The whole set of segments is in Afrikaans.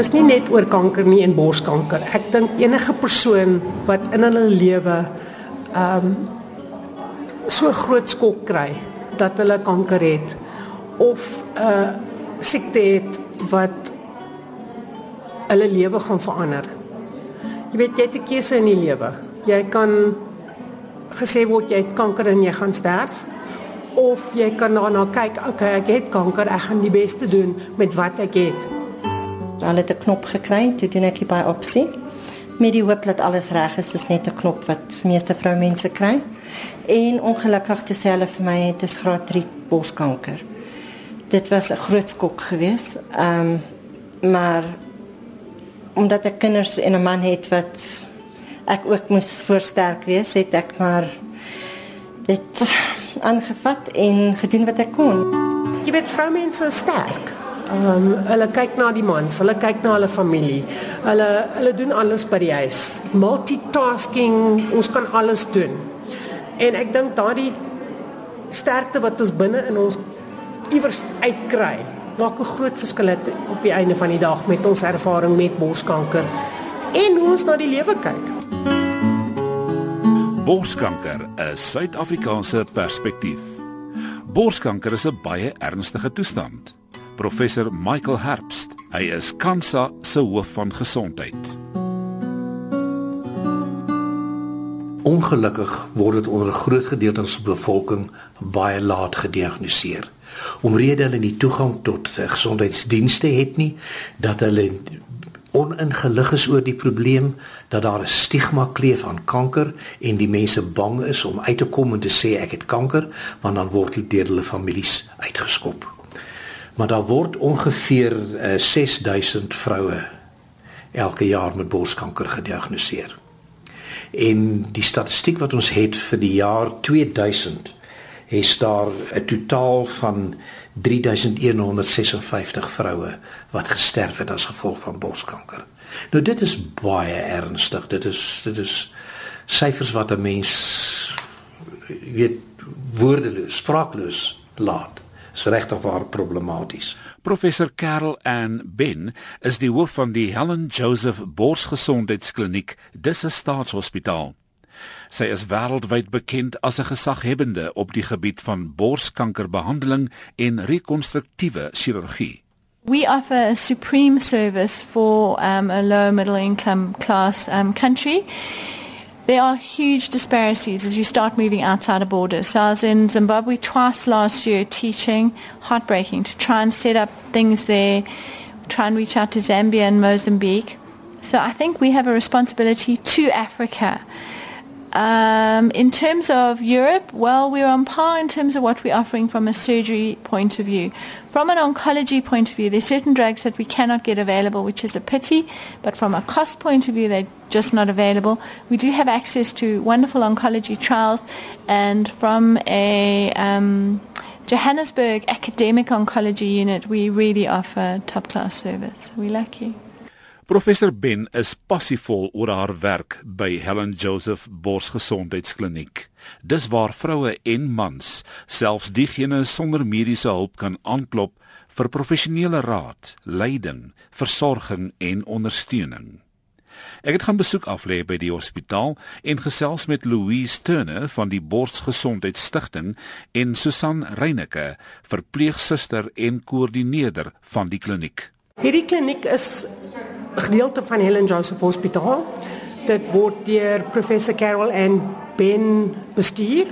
dis nie net oor kanker nie en borskanker. Ek dink enige persoon wat in hulle lewe ehm um, so groot skok kry dat hulle kanker het of 'n uh, siekte het wat hulle lewe gaan verander. Jy weet jy het 'n keuse in die lewe. Jy kan gesê word jy het kanker en jy gaan sterf of jy kan daarna kyk, okay, ek het kanker, ek gaan die beste doen met wat ek het. Hulle het 'n knop gekry, toe doen ek die biopsie. Met die hoop dat alles reg is, is net 'n knop wat meeste vroumense kry. En ongelukkig te sê hulle vir my het dis graad 3 borskanker. Dit was 'n groot skok geweest. Ehm um, maar omdat ek kinders en 'n man het wat ek ook moes voorsterk wees, het ek maar dit aangevat en gedoen wat ek kon. Jy weet vroumense is sterk. Ehm um, hulle kyk na die mans, hulle kyk na hulle familie. Hulle hulle doen alles by die huis. Multitasking, ons kan alles doen. En ek dink daardie sterkte wat ons binne in ons iewers uitkry, maak 'n groot verskil op die einde van die dag met ons ervaring met borskanker en hoe ons na die lewe kyk. Borskanker is Suid-Afrikaanse perspektief. Borskanker is 'n baie ernstige toestand. Professor Michael Herbst, hy is Kansa se hoof van gesondheid. Ongelukkig word dit onder 'n groot gedeelte van die bevolking baie laat gediagnoseer. Omrede hulle nie toegang tot gesondheidsdienste het nie, dat hulle oningelig is oor die probleem, dat daar 'n stigma kleef aan kanker en die mense bang is om uit te kom en te sê ek het kanker, want dan word hulle deur hulle families uitgeskop. Maar daar word ongeveer uh, 6000 vroue elke jaar met borskanker gediagnoseer. En die statistiek wat ons het vir die jaar 2000 is daar 'n totaal van 3156 vroue wat gesterf het as gevolg van borskanker. Nou dit is baie ernstig. Dit is dit is syfers wat 'n mens weet woordeloos, spraakloos laat. Is regtig waar problematies. Professor Karel en Ben is die hoof van die Helen Joseph Borsgesondheidskliniek, dis 'n staatshospitaal. Sy is wêreldwyd bekend as 'n gesaghebende op die gebied van borskankerbehandeling en rekonstruktiewe chirurgie. We offer a supreme service for um, a low middle income class um, country. There are huge disparities as you start moving outside of borders. So I was in Zimbabwe twice last year teaching, heartbreaking, to try and set up things there, try and reach out to Zambia and Mozambique. So I think we have a responsibility to Africa um, in terms of Europe, well, we're on par in terms of what we're offering from a surgery point of view. From an oncology point of view, there's certain drugs that we cannot get available, which is a pity, but from a cost point of view, they're just not available. We do have access to wonderful oncology trials, and from a um, Johannesburg academic oncology unit, we really offer top class service. We're lucky. Professor Ben is passievol oor haar werk by Helen Joseph Borsgesondheidskliniek. Dis waar vroue en mans, selfs diegene sonder mediese hulp kan aanklop vir professionele raad, leiding, versorging en ondersteuning. Ek het gaan besoek aflê by die hospitaal en gesels met Louise Turner van die Borsgesondheidsstigting en Susan Reyneke, verpleegsuster en koördineerder van die kliniek. Hierdie kliniek is gedeelte van Helen Joseph Hospitaal. Dit word deur professor Carol en Ben bestuur.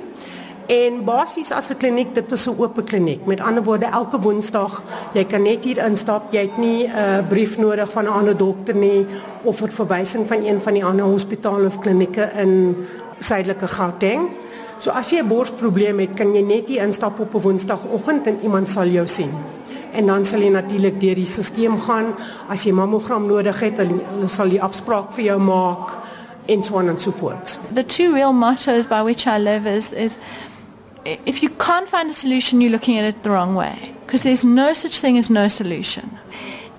En basies as 'n kliniek, dit is 'n oop kliniek. Met ander woorde, elke Woensdag, jy kan net hier instap. Jy het nie 'n uh, brief nodig van 'n ander dokter nie of 'n verwysing van een van die ander hospitale of klinieke in Suidelike Gauteng. So as jy 'n borsprobleem het, kan jy net hier instap op 'n Woensdagoggend en iemand sal jou sien en dan sal jy natuurlik deur die stelsel gaan. As jy mammogram nodig het hulle sal die afspraak vir jou maak en so on and so forth the two real mottos by which i live is is if you can't find a solution you're looking at it the wrong way. Because there's no such thing as no solution.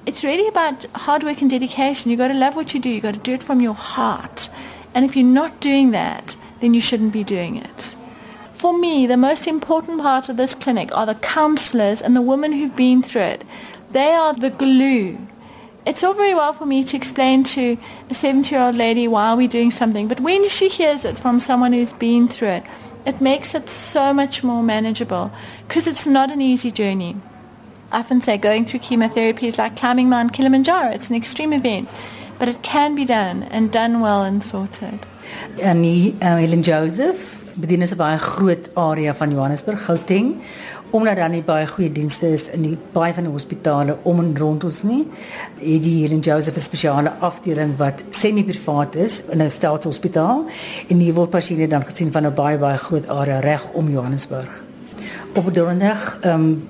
It's really about hard work and dedication. You got to love what you do. You got to do it from your heart. And if you're not doing that then you shouldn't be doing it For me, the most important part of this clinic are the counselors and the women who've been through it. They are the glue it's all very well for me to explain to a 70 year old lady why we're doing something, but when she hears it from someone who's been through it, it makes it so much more manageable because it's not an easy journey. I often say going through chemotherapy is like climbing Mount Kilimanjaro. It's an extreme event, but it can be done and done well and sorted. En die uh, Helen Joseph bedien is 'n baie groot area van Johannesburg, Gauteng omdat daar nie baie goeie dienste is in die baie van die hospitale om en rond ons nie. Het die Helen Joseph 'n spesiale afdeling wat semi-privaat is in 'n staatshospitaal en hier word pasiënte dan gesien van 'n baie baie groot area reg om Johannesburg. Op donderdag ehm um,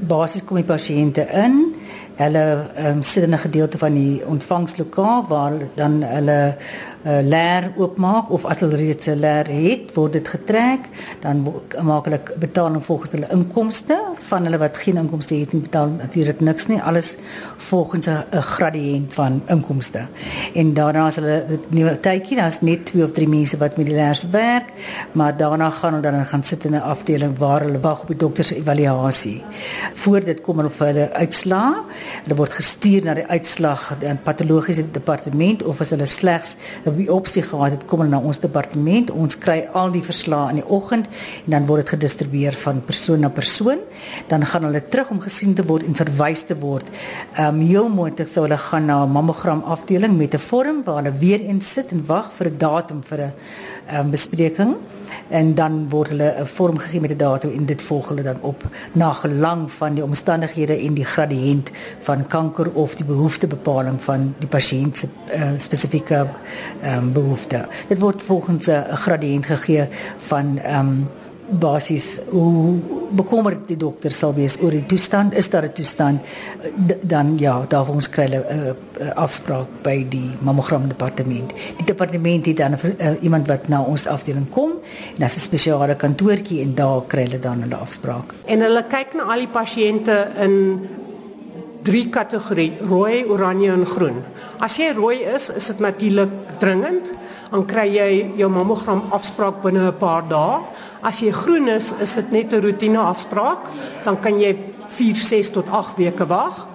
basies kom die pasiënte in. Hulle um, sit in 'n gedeelte van die ontvangslokaal waar dan hulle uh, leer oopmaak of as hulle reeds 'n leer het, word dit getrek, dan maak hulle betaling volgens hulle inkomste van hulle wat geen inkomste het nie, betaal natuurlik niks nie, alles volgens 'n gradiënt van inkomste. En daarna as hulle nuwe tydjie, daar's net 2 of 3 mense wat met die leers werk, maar daarna gaan hulle dan gaan sit in 'n afdeling waar hulle wag op die dokter se evaluasie. Voor dit kom hulle vir hulle uitslaa. Hulle word gestuur na die uitslag in patologiese departement of as hulle slegs 'n biopsie gehad het, kom hulle na ons departement. Ons kry al die verslae in die oggend en dan word dit gedistribueer van persoon na persoon. Dan gaan hulle terug om gesien te word en verwys te word. Ehm um, heel moontlik sou hulle gaan na 'n mammogram afdeling met 'n vorm waar hulle weer in sit en wag vir 'n datum vir 'n ehm um, bespreking en dan word hulle 'n vorm gegee met 'n datum en dit volg hulle dan op na gelang van die omstandighede en die gradiënt van kanker of die behoeftebepaling van die pasiënt se uh, spesifieke um, behoefte. Dit word volgens 'n gradiënt gegee van um, basis hoe bekommerd die dokter sal wees oor die toestand is daar 'n toestand dan ja daar ons kry 'n uh, uh, afspraak by die mammogram departement. Die departement het dan uh, iemand wat na ons afdeling kom en daar's 'n spesiale kantoortjie en daar kry hulle dan 'n afspraak. En hulle kyk na al die pasiënte in drie kategorie rooi, oranje en groen. As jy rooi is, is dit natuurlik dringend, dan kry jy jou mammogram afspraak binne 'n paar dae. As jy groen is, is dit net 'n roetine afspraak, dan kan jy 4, 6 tot 8 weke wag.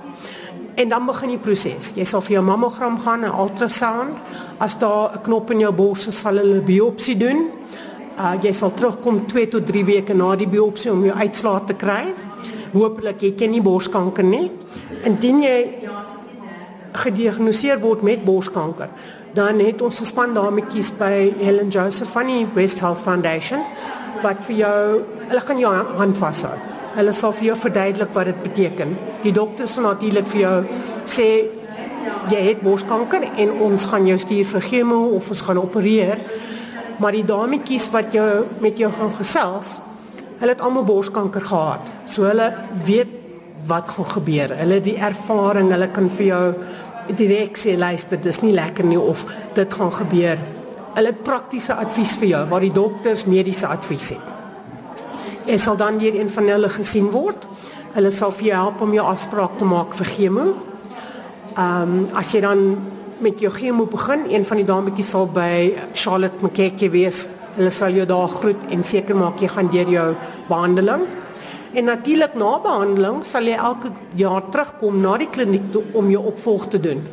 En dan begin die proses. Jy sal vir jou mammogram gaan, 'n ultrasound. As daar 'n knop in jou bors is, sal hulle 'n biopsie doen. Uh jy sal terugkom 2 tot 3 weke na die biopsie om jou uitslae te kry. Hoopelik het jy nie borskanker nie. Indien jy gediagnoseer word met borskanker, dan het ons gespan dametjies by Helen Joseph van die Breast Health Foundation wat vir jou, hulle gaan jou hand vashou. Hulle sal vir jou verduidelik wat dit beteken. Die dokter sal natuurlik vir jou sê jy het borskanker en ons gaan jou stuur vir chemo of ons gaan opereer. Maar die dametjies wat jou met jou gaan gesels, hulle het almal borskanker gehad. So hulle weet wat gaan gebeur. Hulle die ervaring, hulle kan vir jou direk sê luister, dis nie lekker nie of dit gaan gebeur. Hulle praktiese advies vir jou waar die dokters mediese advies het. Jy sal dan hier een van hulle gesien word. Hulle sal vir jou help om jou afspraak te maak vir chemo. Ehm um, as jy dan met jou chemo begin, een van die dametjies sal by Charlotte McKekie wees. Hulle sal jou daar groet en seker maak jy gaan deur jou behandeling. En natuurlik na behandeling sal jy elke jaar terugkom na die kliniek toe om jou opvolg te doen.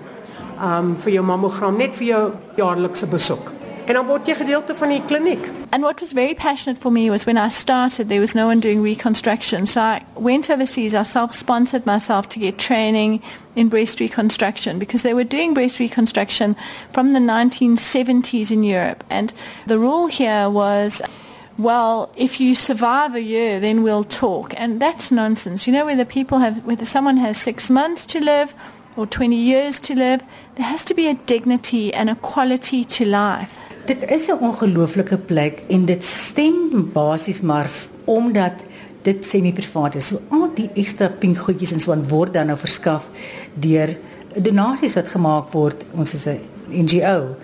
Um vir jou mammogram net vir jou jaarlikse besoek. En dan word jy gedeelte van die kliniek. And what was very passionate for me was when I started there was no one doing reconstruction. So I went overseas, I self-sponsored myself to get training in breast reconstruction because they were doing breast reconstruction from the 1970s in Europe and the rule here was well, if you survive a year, then we'll talk. And that's nonsense. You know, whether people have, whether someone has six months to live or 20 years to live, there has to be a dignity and a quality to life. Dit is 'n ongelooflike plek en dit stem basies maar omdat dit semi-privaat is. So al die ekstra pink goedjies en so aan word dan nou verskaf deur donasies wat gemaak word. Ons is 'n NGO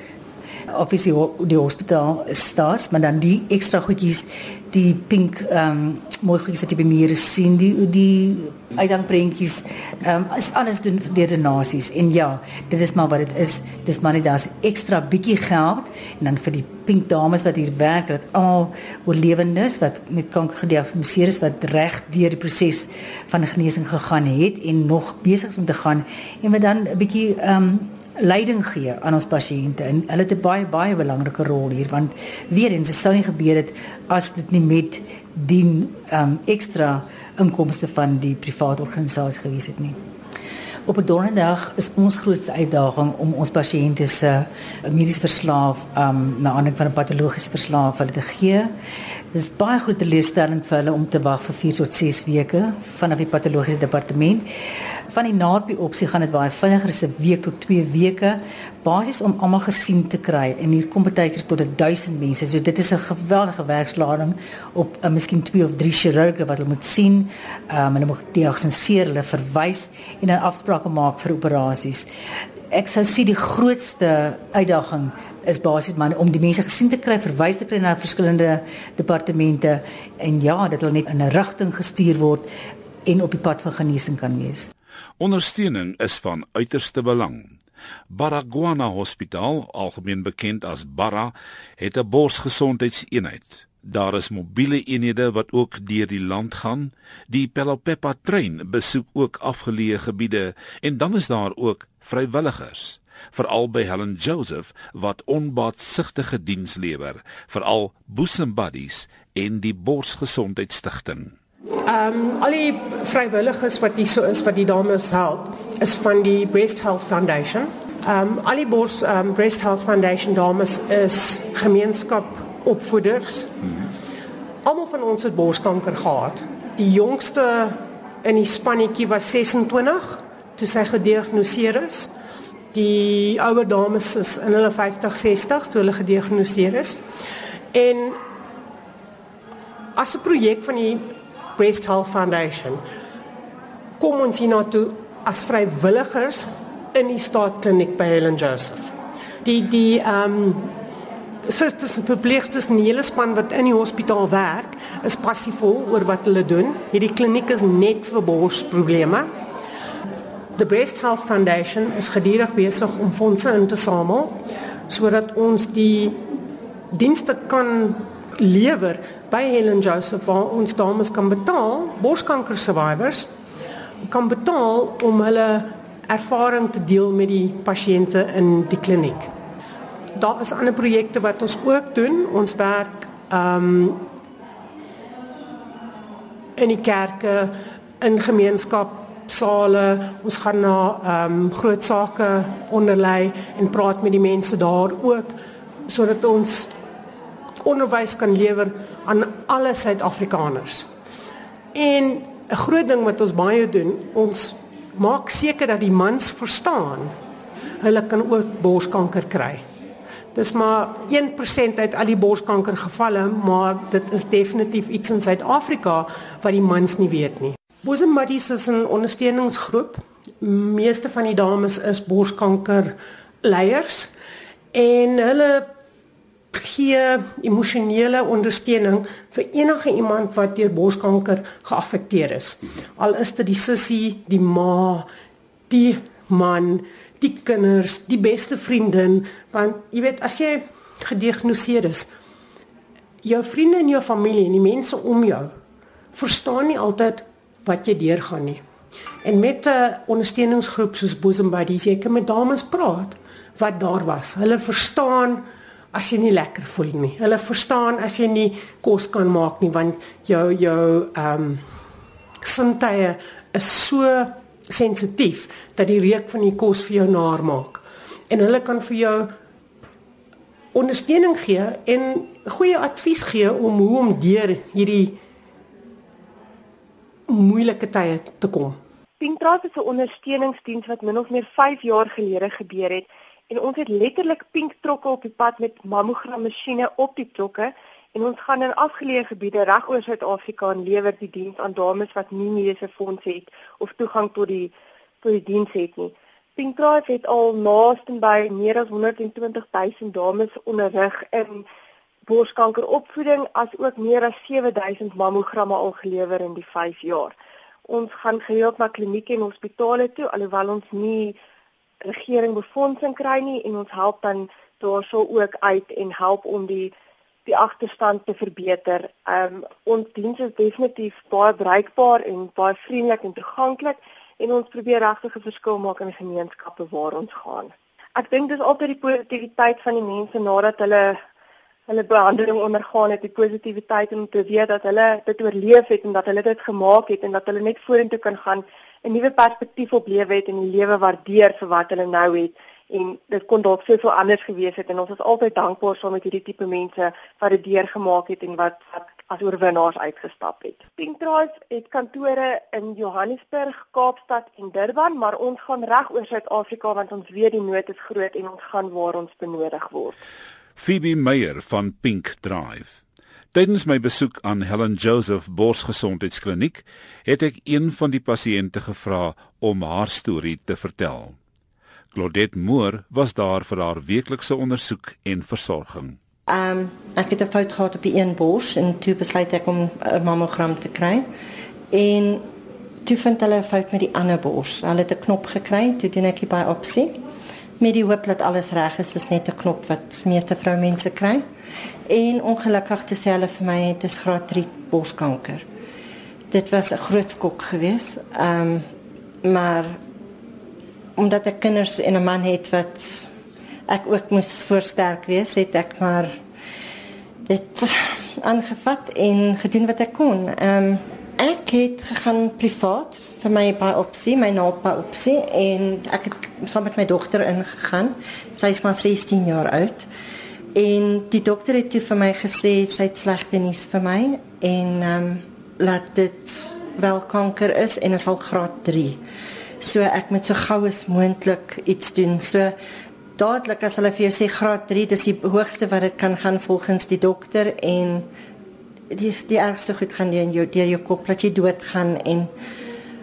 obviously die hospitaal staats, maar dan die extra goedjies, die pink ehm um, mooi goedjies wat jy by meer sien, die die uithangbreentjies, ehm um, is alles doen deur donasies en ja, dit is maar wat dit is. Dis maar net daar's ekstra bietjie geld en dan vir die pink dames wat hier werk, dat almal oorlewendes wat met kanker gediagnoseer is wat reg deur die proses van genesing gegaan het en nog besig is om te gaan en wat dan 'n bietjie ehm um, leiding gee aan ons pasiënte en hulle het 'n baie baie belangrike rol hier want weer eens dit sou nie gebeur het as dit nie met die ehm um, ekstra inkomste van die private organisasie gewees het nie. Op 'n donderdag is ons grootste uitdaging om ons pasiënte se mediese verslaaf um na aanleiding van 'n patologiese verslaaf hulle te gee. Dit is baie groot teleurstelling vir hulle om te wag vir 4 tot 6 weke vanaf die patologiese departement van die naadbiopsie gaan dit baie vinniger, 'n week tot 2 weke, basies om almal gesien te kry en hier kom baie keer tot 1000 mense. So dit is 'n geweldige werkslading op uh, miskien 2 of 3 chirurge wat hulle moet sien. Ehm um, hulle moet diagnoseer, hulle verwys en dan afsprake maak vir operasies. Ek sou sê die grootste uitdaging is basies maar om die mense gesien te kry, verwys te kry na verskillende departemente en ja, dat hulle net in 'n rigting gestuur word en op die pad van genesing kan wees. Ondersteuning is van uiterste belang. Baragwana Hospitaal, algemeen bekend as Bara, het 'n borsgesondheidseenheid. Daar is mobiele eenhede wat ook deur die land gaan. Die Pelopeppa trein besoek ook afgeleë gebiede en dan is daar ook vrywilligers, veral by Helen Joseph wat onbaatsigtige diens lewer, veral Bosom Buddies en die Borsgesondheidsstigting. Ehm um, al die vrywilligers wat hier so is wat die dames help is van die Breast Health Foundation. Ehm um, al die bors ehm um, Breast Health Foundation dames is gemeenskap opvoeders. Hmm. Almal van ons het borskanker gehad. Die jongste in die spannetjie was 26 toe sy gediagnoseer is. Die ouer dames is in hulle 50, 60 toe hulle gediagnoseer is. En as 'n projek van die Breast Health Foundation kom ons hier na toe as vrywilligers in die staatkliniek by Helen Joseph. Die die ehm um, susters en verpleegsters en die hele span wat in die hospitaal werk is passievol oor wat hulle doen. Hierdie kliniek is net vir borsprobleme. The Breast Health Foundation is gedurig besig om fondse in te samel sodat ons die dienste kan lewer by Helen Joseph waar ons dames kan betaal, borskanker survivors kan betaal om hulle ervaring te deel met die pasiënte in die kliniek. Daar is ander projekte wat ons ook doen. Ons werk ehm um, in die kerke, in gemeenskapsale. Ons gaan na ehm um, groot sake onderlei en praat met die mense daar ook sodat ons onderwys kan lewer aan alle Suid-Afrikaners. En 'n groot ding wat ons baie doen, ons maak seker dat die mans verstaan hulle kan ook borskanker kry. Dis maar 1% uit al die borskanker gevalle, maar dit is definitief iets in Suid-Afrika wat die mans nie weet nie. Bosom Buddies is 'n ondersteuningsgroep. Meeste van die dames is borskanker leiers en hulle gee emosionele ondersteuning vir enige iemand wat deur borskanker geaffekteer is. Al is dit die sussie, die ma, die man, die kinders, die beste vriendin, want jy weet as jy gediagnoseer is, jou vriende en jou familie en die mense om jou verstaan nie altyd wat jy deurgaan nie. En met 'n ondersteuningsgroep soos Bosom Buddies, jy kan met dames praat wat daar was. Hulle verstaan as jy nie lekker voel nie. Hulle verstaan as jy nie kos kan maak nie want jou jou ehm um, sintuie is so sensitief dat die reuk van die kos vir jou naar maak. En hulle kan vir jou ondersteuning gee en goeie advies gee om hoe om deur hierdie moeilike tye te kom. Pinktraat is 'n ondersteuningsdiens wat min of meer 5 jaar gelede gebeur het en ons het letterlik pink trokke op die pad met mammogram masjiene op die trokke en ons gaan in afgeleë gebiede reg oor Suid-Afrika en lewer die diens aan dames wat nie mediese fonds het of toegang tot die tot die diens het nie. Pink Drive het al naaste by meer as 120 000 dames onderrig in borskankeropvoeding as ook meer as 7000 mammogramme al gelewer in die 5 jaar. Ons gaan gereeld na klinieke en hospitale toe alhoewel ons nie regering befondsing kry nie en ons help dan daarso ook uit en help om die die agterstand te verbeter. Ehm um, ons diens is definitief baie bruikbaar en baie vriendelik en toeganklik en ons probeer regtig 'n verskil maak in die gemeenskappe waar ons gaan. Ek dink dis altyd die positiwiteit van die mense nadat hulle hulle behandeling ondergaan het, die positiwiteit om te weet dat hulle dit oorleef het en dat hulle dit gemaak het en dat hulle net vorentoe kan gaan, 'n nuwe perspektief op lewe het en die lewe waardeer vir wat hulle nou het en dit kon dalk soveel anders gewees het en ons is altyd dankbaar saam met hierdie tipe mense wat dit deurgemaak het en wat wat as oorwinnaars uitgestap het. Pink Drive het kantore in Johannesburg, Kaapstad en Durban, maar ons gaan reg oor Suid-Afrika want ons weet die nood is groot en ons gaan waar ons benodig word. Phoebe Meyer van Pink Drive. Tydens my besoek aan Helen Joseph Borsgesondheidskliniek het ek een van die pasiënte gevra om haar storie te vertel. Claudette Moore was daar vir haar weeklikse ondersoek en versorging. Ehm um, ek het 'n fout gehad op die een bors en toe besluit ek om 'n mammogram te kry. En toe vind hulle 'n fout met die ander bors. Hulle het 'n knop gekry, toe doen ek die biopsie met die hoop dat alles reg is, dis net 'n knop wat meeste vroumense kry. En ongelukkig te sê hulle vir my dit is graad 3 borskanker. Dit was 'n groot skok geweest. Ehm um, maar omdat ek kinders en 'n man het wat ek ook moes voorsterk wees, het ek maar dit aangevat en gedoen wat ek kon. Ehm um, ek het gegaan privaat vir my biopsie, my naaldbiopsie en ek het saam met my dogter ingegaan. Sy is maar 16 jaar oud. En die dokter het vir my gesê sy het slegte nuus vir my en ehm um, laat dit wel kanker is en is al graad 3. So ek moet so gou as moontlik iets doen. So dadelik as hulle vir jou sê graad 3, dis die hoogste wat dit kan gaan volgens die dokter en die die ergste goed gaan deur jou deur jou kop dat jy dood gaan en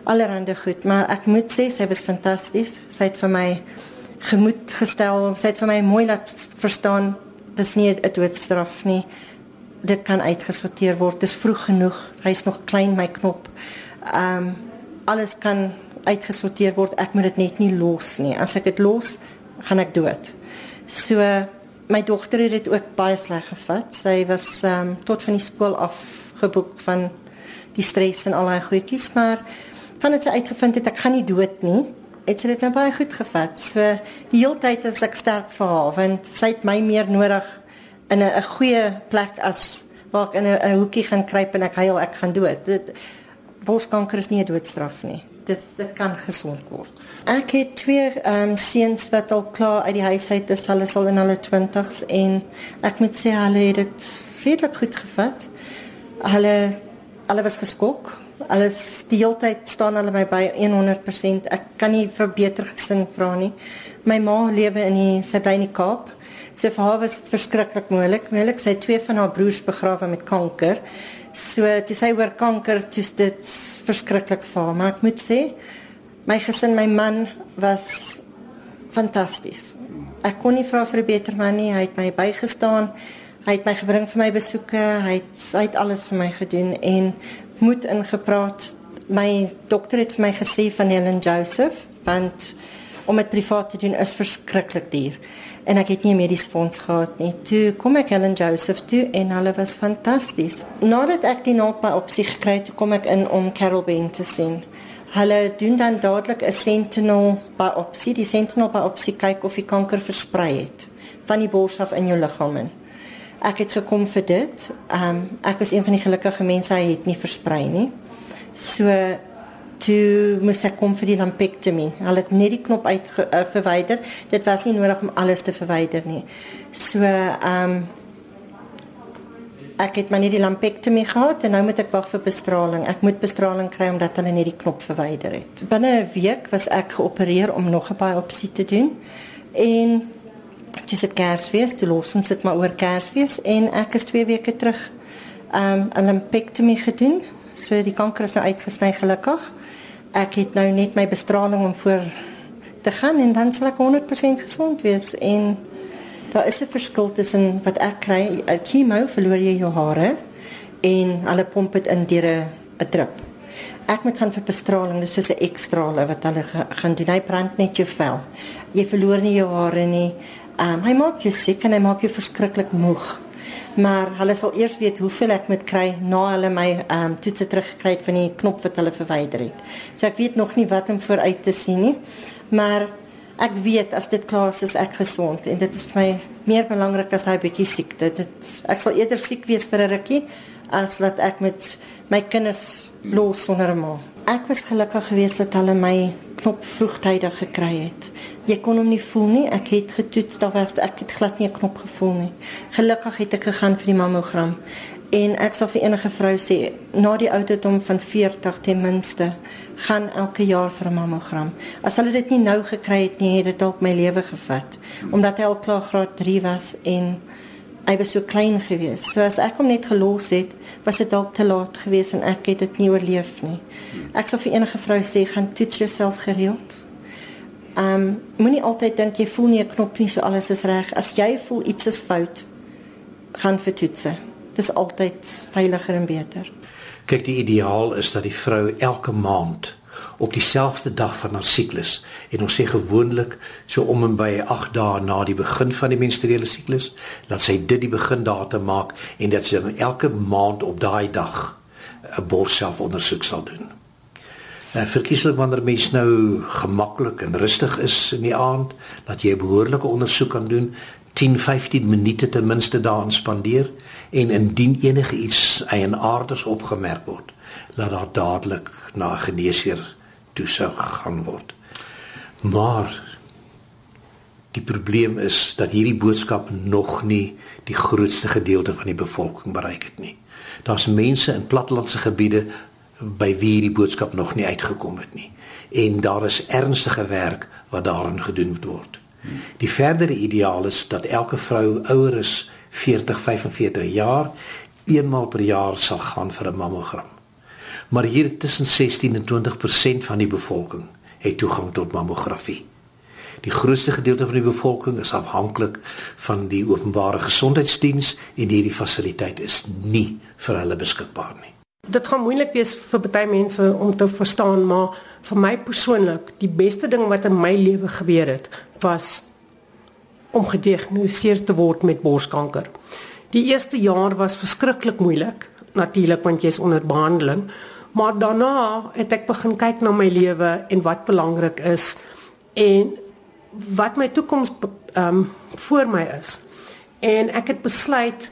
allerhande goed, maar ek moet sê sy was fantasties. Sy het vir my gemoed gestel, sy het vir my mooi laat verstaan dis nie 'n doodstraf nie. Dit kan uitgesorteer word. Dis vroeg genoeg. Hy's nog klein my knop. Ehm um, alles kan uitgesorteer word. Ek moet dit net nie los nie. As ek dit los, gaan ek dood. So my dogter het dit ook baie sleg gevat. Sy was ehm um, tot van die skool af geboek van die stres en al daai goedjies, maar van dit sy uitgevind het ek gaan nie dood nie. Het sy dit nou baie goed gevat. So die hele tyd is ek sterk vir haar want sy het my meer nodig in 'n goeie plek as waar ek in 'n hoekie gaan kruip en ek huil ek gaan dood. Dit borskanker is nie 'n doodstraf nie. Dit dit kan gesond word. Ek het twee ehm um, seuns wat al klaar uit die huis uit is. Hulle is al in hulle 20's en ek moet sê hulle het dit redelik goed gevat. Hulle hulle was geskok alles die hele tyd staan hulle my by 100%. Ek kan nie vir beter gesin vra nie. My ma lewe in die sy bly in die Kaap. So vir haar was verskriklik moeilik. Moeilik sy twee van haar broers begrawe met kanker. So toe sy oor kanker, toe dit verskriklik vir haar. Maar ek moet sê my gesin, my man was fantasties. Ek kon nie vra vir 'n beter man nie. Hy het my bygestaan. Hy het my gebring vir my besoeke. Hy het hy het alles vir my gedoen en moed ingepraat. My dokter het vir my gesê van Helen Joseph, want om dit privaat te doen is verskriklik duur. En ek het nie 'n mediese fonds gehad nie. Toe kom ek Helen Joseph toe en hulle was fantasties. Nadat ek die naald by opsie gekry het, kom ek in om Carol Ben te sien. Hulle doen dan dadelik 'n sentinel by opsie. Die sentinel by opsie kyk of die kanker versprei het van die bors af in jou liggaam in. Ek het gekom vir dit. Ehm um, ek was een van die gelukkige mense hy het nie versprei nie. So toe moes ek kom vir die lumpectomy. Hulle het net die knop uit uh, verwyder. Dit was nie nodig om alles te verwyder nie. So ehm um, ek het maar net die lumpectomy gehad en nou moet ek wag vir bestraling. Ek moet bestraling kry omdat hulle net die knop verwyder het. Binne 'n week was ek geopereer om nog 'n biopsie te doen. En dit Kersfees, toe los ons dit maar oor Kersfees en ek is 2 weke terug um 'n lumpectomy gedoen. So die kanker is nou uitgesny gelukkig. Ek het nou net my bestraling om voor te gaan en dan sal ek 100% gesond wees en daar is 'n verskil tussen wat ek kry, chemo verloor jy jou hare en hulle pomp dit in deur 'n drip. Ek moet gaan vir bestraling, dis soos 'n ekstrale wat hulle gaan doen. Hy brand net jou vel. Jy verloor nie jou hare nie Ehm um, hy maak jou siek en hy maak jou verskriklik moeg. Maar hulle sal eers weet hoeveel ek moet kry na hulle my ehm um, toetse teruggekry het van die knop wat hulle verwyder het. So ek weet nog nie wat om vooruit te sien nie. Maar ek weet as dit klaar is, is ek gesond en dit is vir my meer belangrik as daai bietjie siekte. Dit ek sal eerder siek wees vir 'n rukkie as dat ek met my kinders los sonder 'n ma. Ek was gelukkig geweest dat hulle my knop vroegtydig gekry het. Jy kon hom nie voel nie. Ek het getoets, daar was ek het glad nie 'n knop gevoel nie. Gelukkig het ek gegaan vir die mammogram. En ek sal vir enige vrou sê, na die ouderdom van 40 ten minste, gaan elke jaar vir 'n mammogram. As hulle dit nie nou gekry het nie, het dit dalk my lewe gevat, omdat hy al klaar graad 3 was en hy was so klein geweest. So as ek hom net gelos het, was dit dalk te laat geweest en ek het dit nie oorleef nie. Ek sal vir enige vrou sê, gaan toets jouself gereeld. Um, moenie altyd dink jy voel nie 'n knop nie, so alles is reg. As jy voel iets is fout, gaan vir toetse. Dit is altyd veiliger en beter. Kyk, die ideaal is dat die vrou elke maand op dieselfde dag van haar siklus en ons sê gewoonlik so om en by 8 dae na die begin van die menstruele siklus dat sy dit die begindatum maak en dat sy dan elke maand op daai dag 'n borsselfondersoek sal doen. En eh, verkieslik wanneer mens nou gemaklik en rustig is in die aand, dat jy 'n behoorlike ondersoek kan doen, 10-15 minute ten minste daarin spandeer en indien enige iets eienaardigs opgemerk word, laat daar dadelik na geneesheer toesig gaan word. Maar die probleem is dat hierdie boodskap nog nie die grootste gedeelte van die bevolking bereik het nie. Daar's mense in plattelandse gebiede by wie hierdie boodskap nog nie uitgekom het nie en daar is ernstige werk wat daarin gedoen word. Die verdere ideaal is dat elke vrou ouer is 40 45 jaar eenmaal per jaar sal gaan vir 'n mammogram. Maar hier tussen 16 en 20% van die bevolking het toegang tot mammografie. Die grootste gedeelte van die bevolking is afhanklik van die openbare gesondheidsdiens en hierdie fasiliteit is nie vir hulle beskikbaar nie. Dit gaan moeilik wees vir baie mense om te verstaan, maar vir my persoonlik, die beste ding wat in my lewe gebeur het, was om gediagnoseer te word met borskanker. Die eerste jaar was verskriklik moeilik, natuurlik want jy's onder behandeling, maar daarna het ek begin kyk na my lewe en wat belangrik is en wat my toekoms ehm um, voor my is. En ek het besluit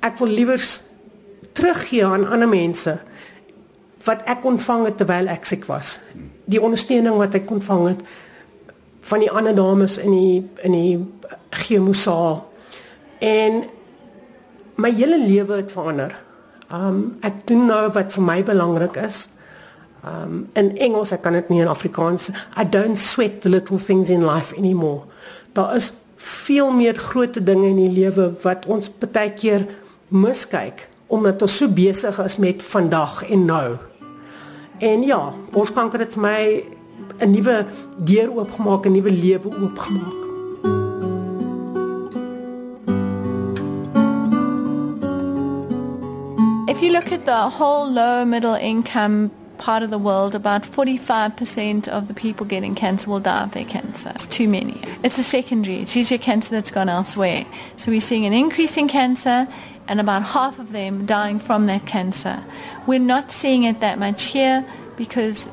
ek wil liewer teruggee aan ander mense wat ek ontvang het terwyl ek siek was. Die ondersteuning wat ek ontvang het van die ander dames in die in die chemosaal. En my hele lewe het verander. Um ek doen nou wat vir my belangrik is. Um in Engels, ek kan dit nie in Afrikaans. I don't sweat the little things in life anymore. Daar is veel meer groot dinge in die lewe wat ons baie keer miskyk omdat ons so besig is met vandag en nou. En ja, borskanker het my 'n nuwe deur oopgemaak, 'n nuwe lewe oopgemaak. If you look at the whole low middle income part of the world, about 45% of the people getting cancer will die of their cancer. It's too many. It's a secondary. It's usually cancer that's gone elsewhere. So we're seeing an increase in cancer and about half of them dying from that cancer. We're not seeing it that much here because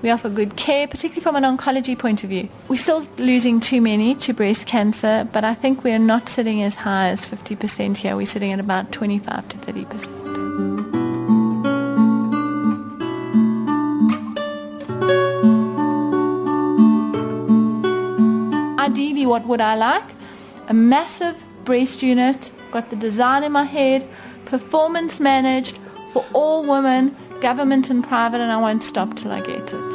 we offer good care, particularly from an oncology point of view. We're still losing too many to breast cancer, but I think we're not sitting as high as 50% here. We're sitting at about 25 to 30%. Ideally, what would I like? A massive breast unit, got the design in my head, performance managed for all women government and private, and I won't stop till I get it.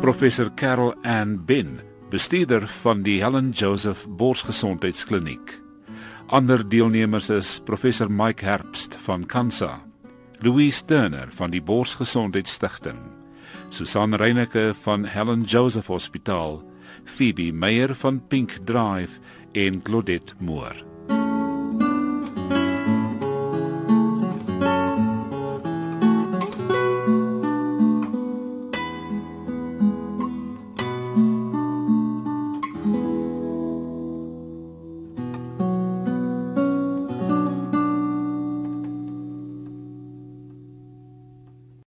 Professor Carol Ann Ben, bestuurder van die Helen Joseph Borsgesondheidskliniek. Ander deelnemers is professor Mike Herbst van Kansa, Louise Turner van die Borsgesondheidsstigting, Susan Reyneke van Helen Joseph Hospitaal, Phoebe Meyer van Pink Drive en Claudette Moore.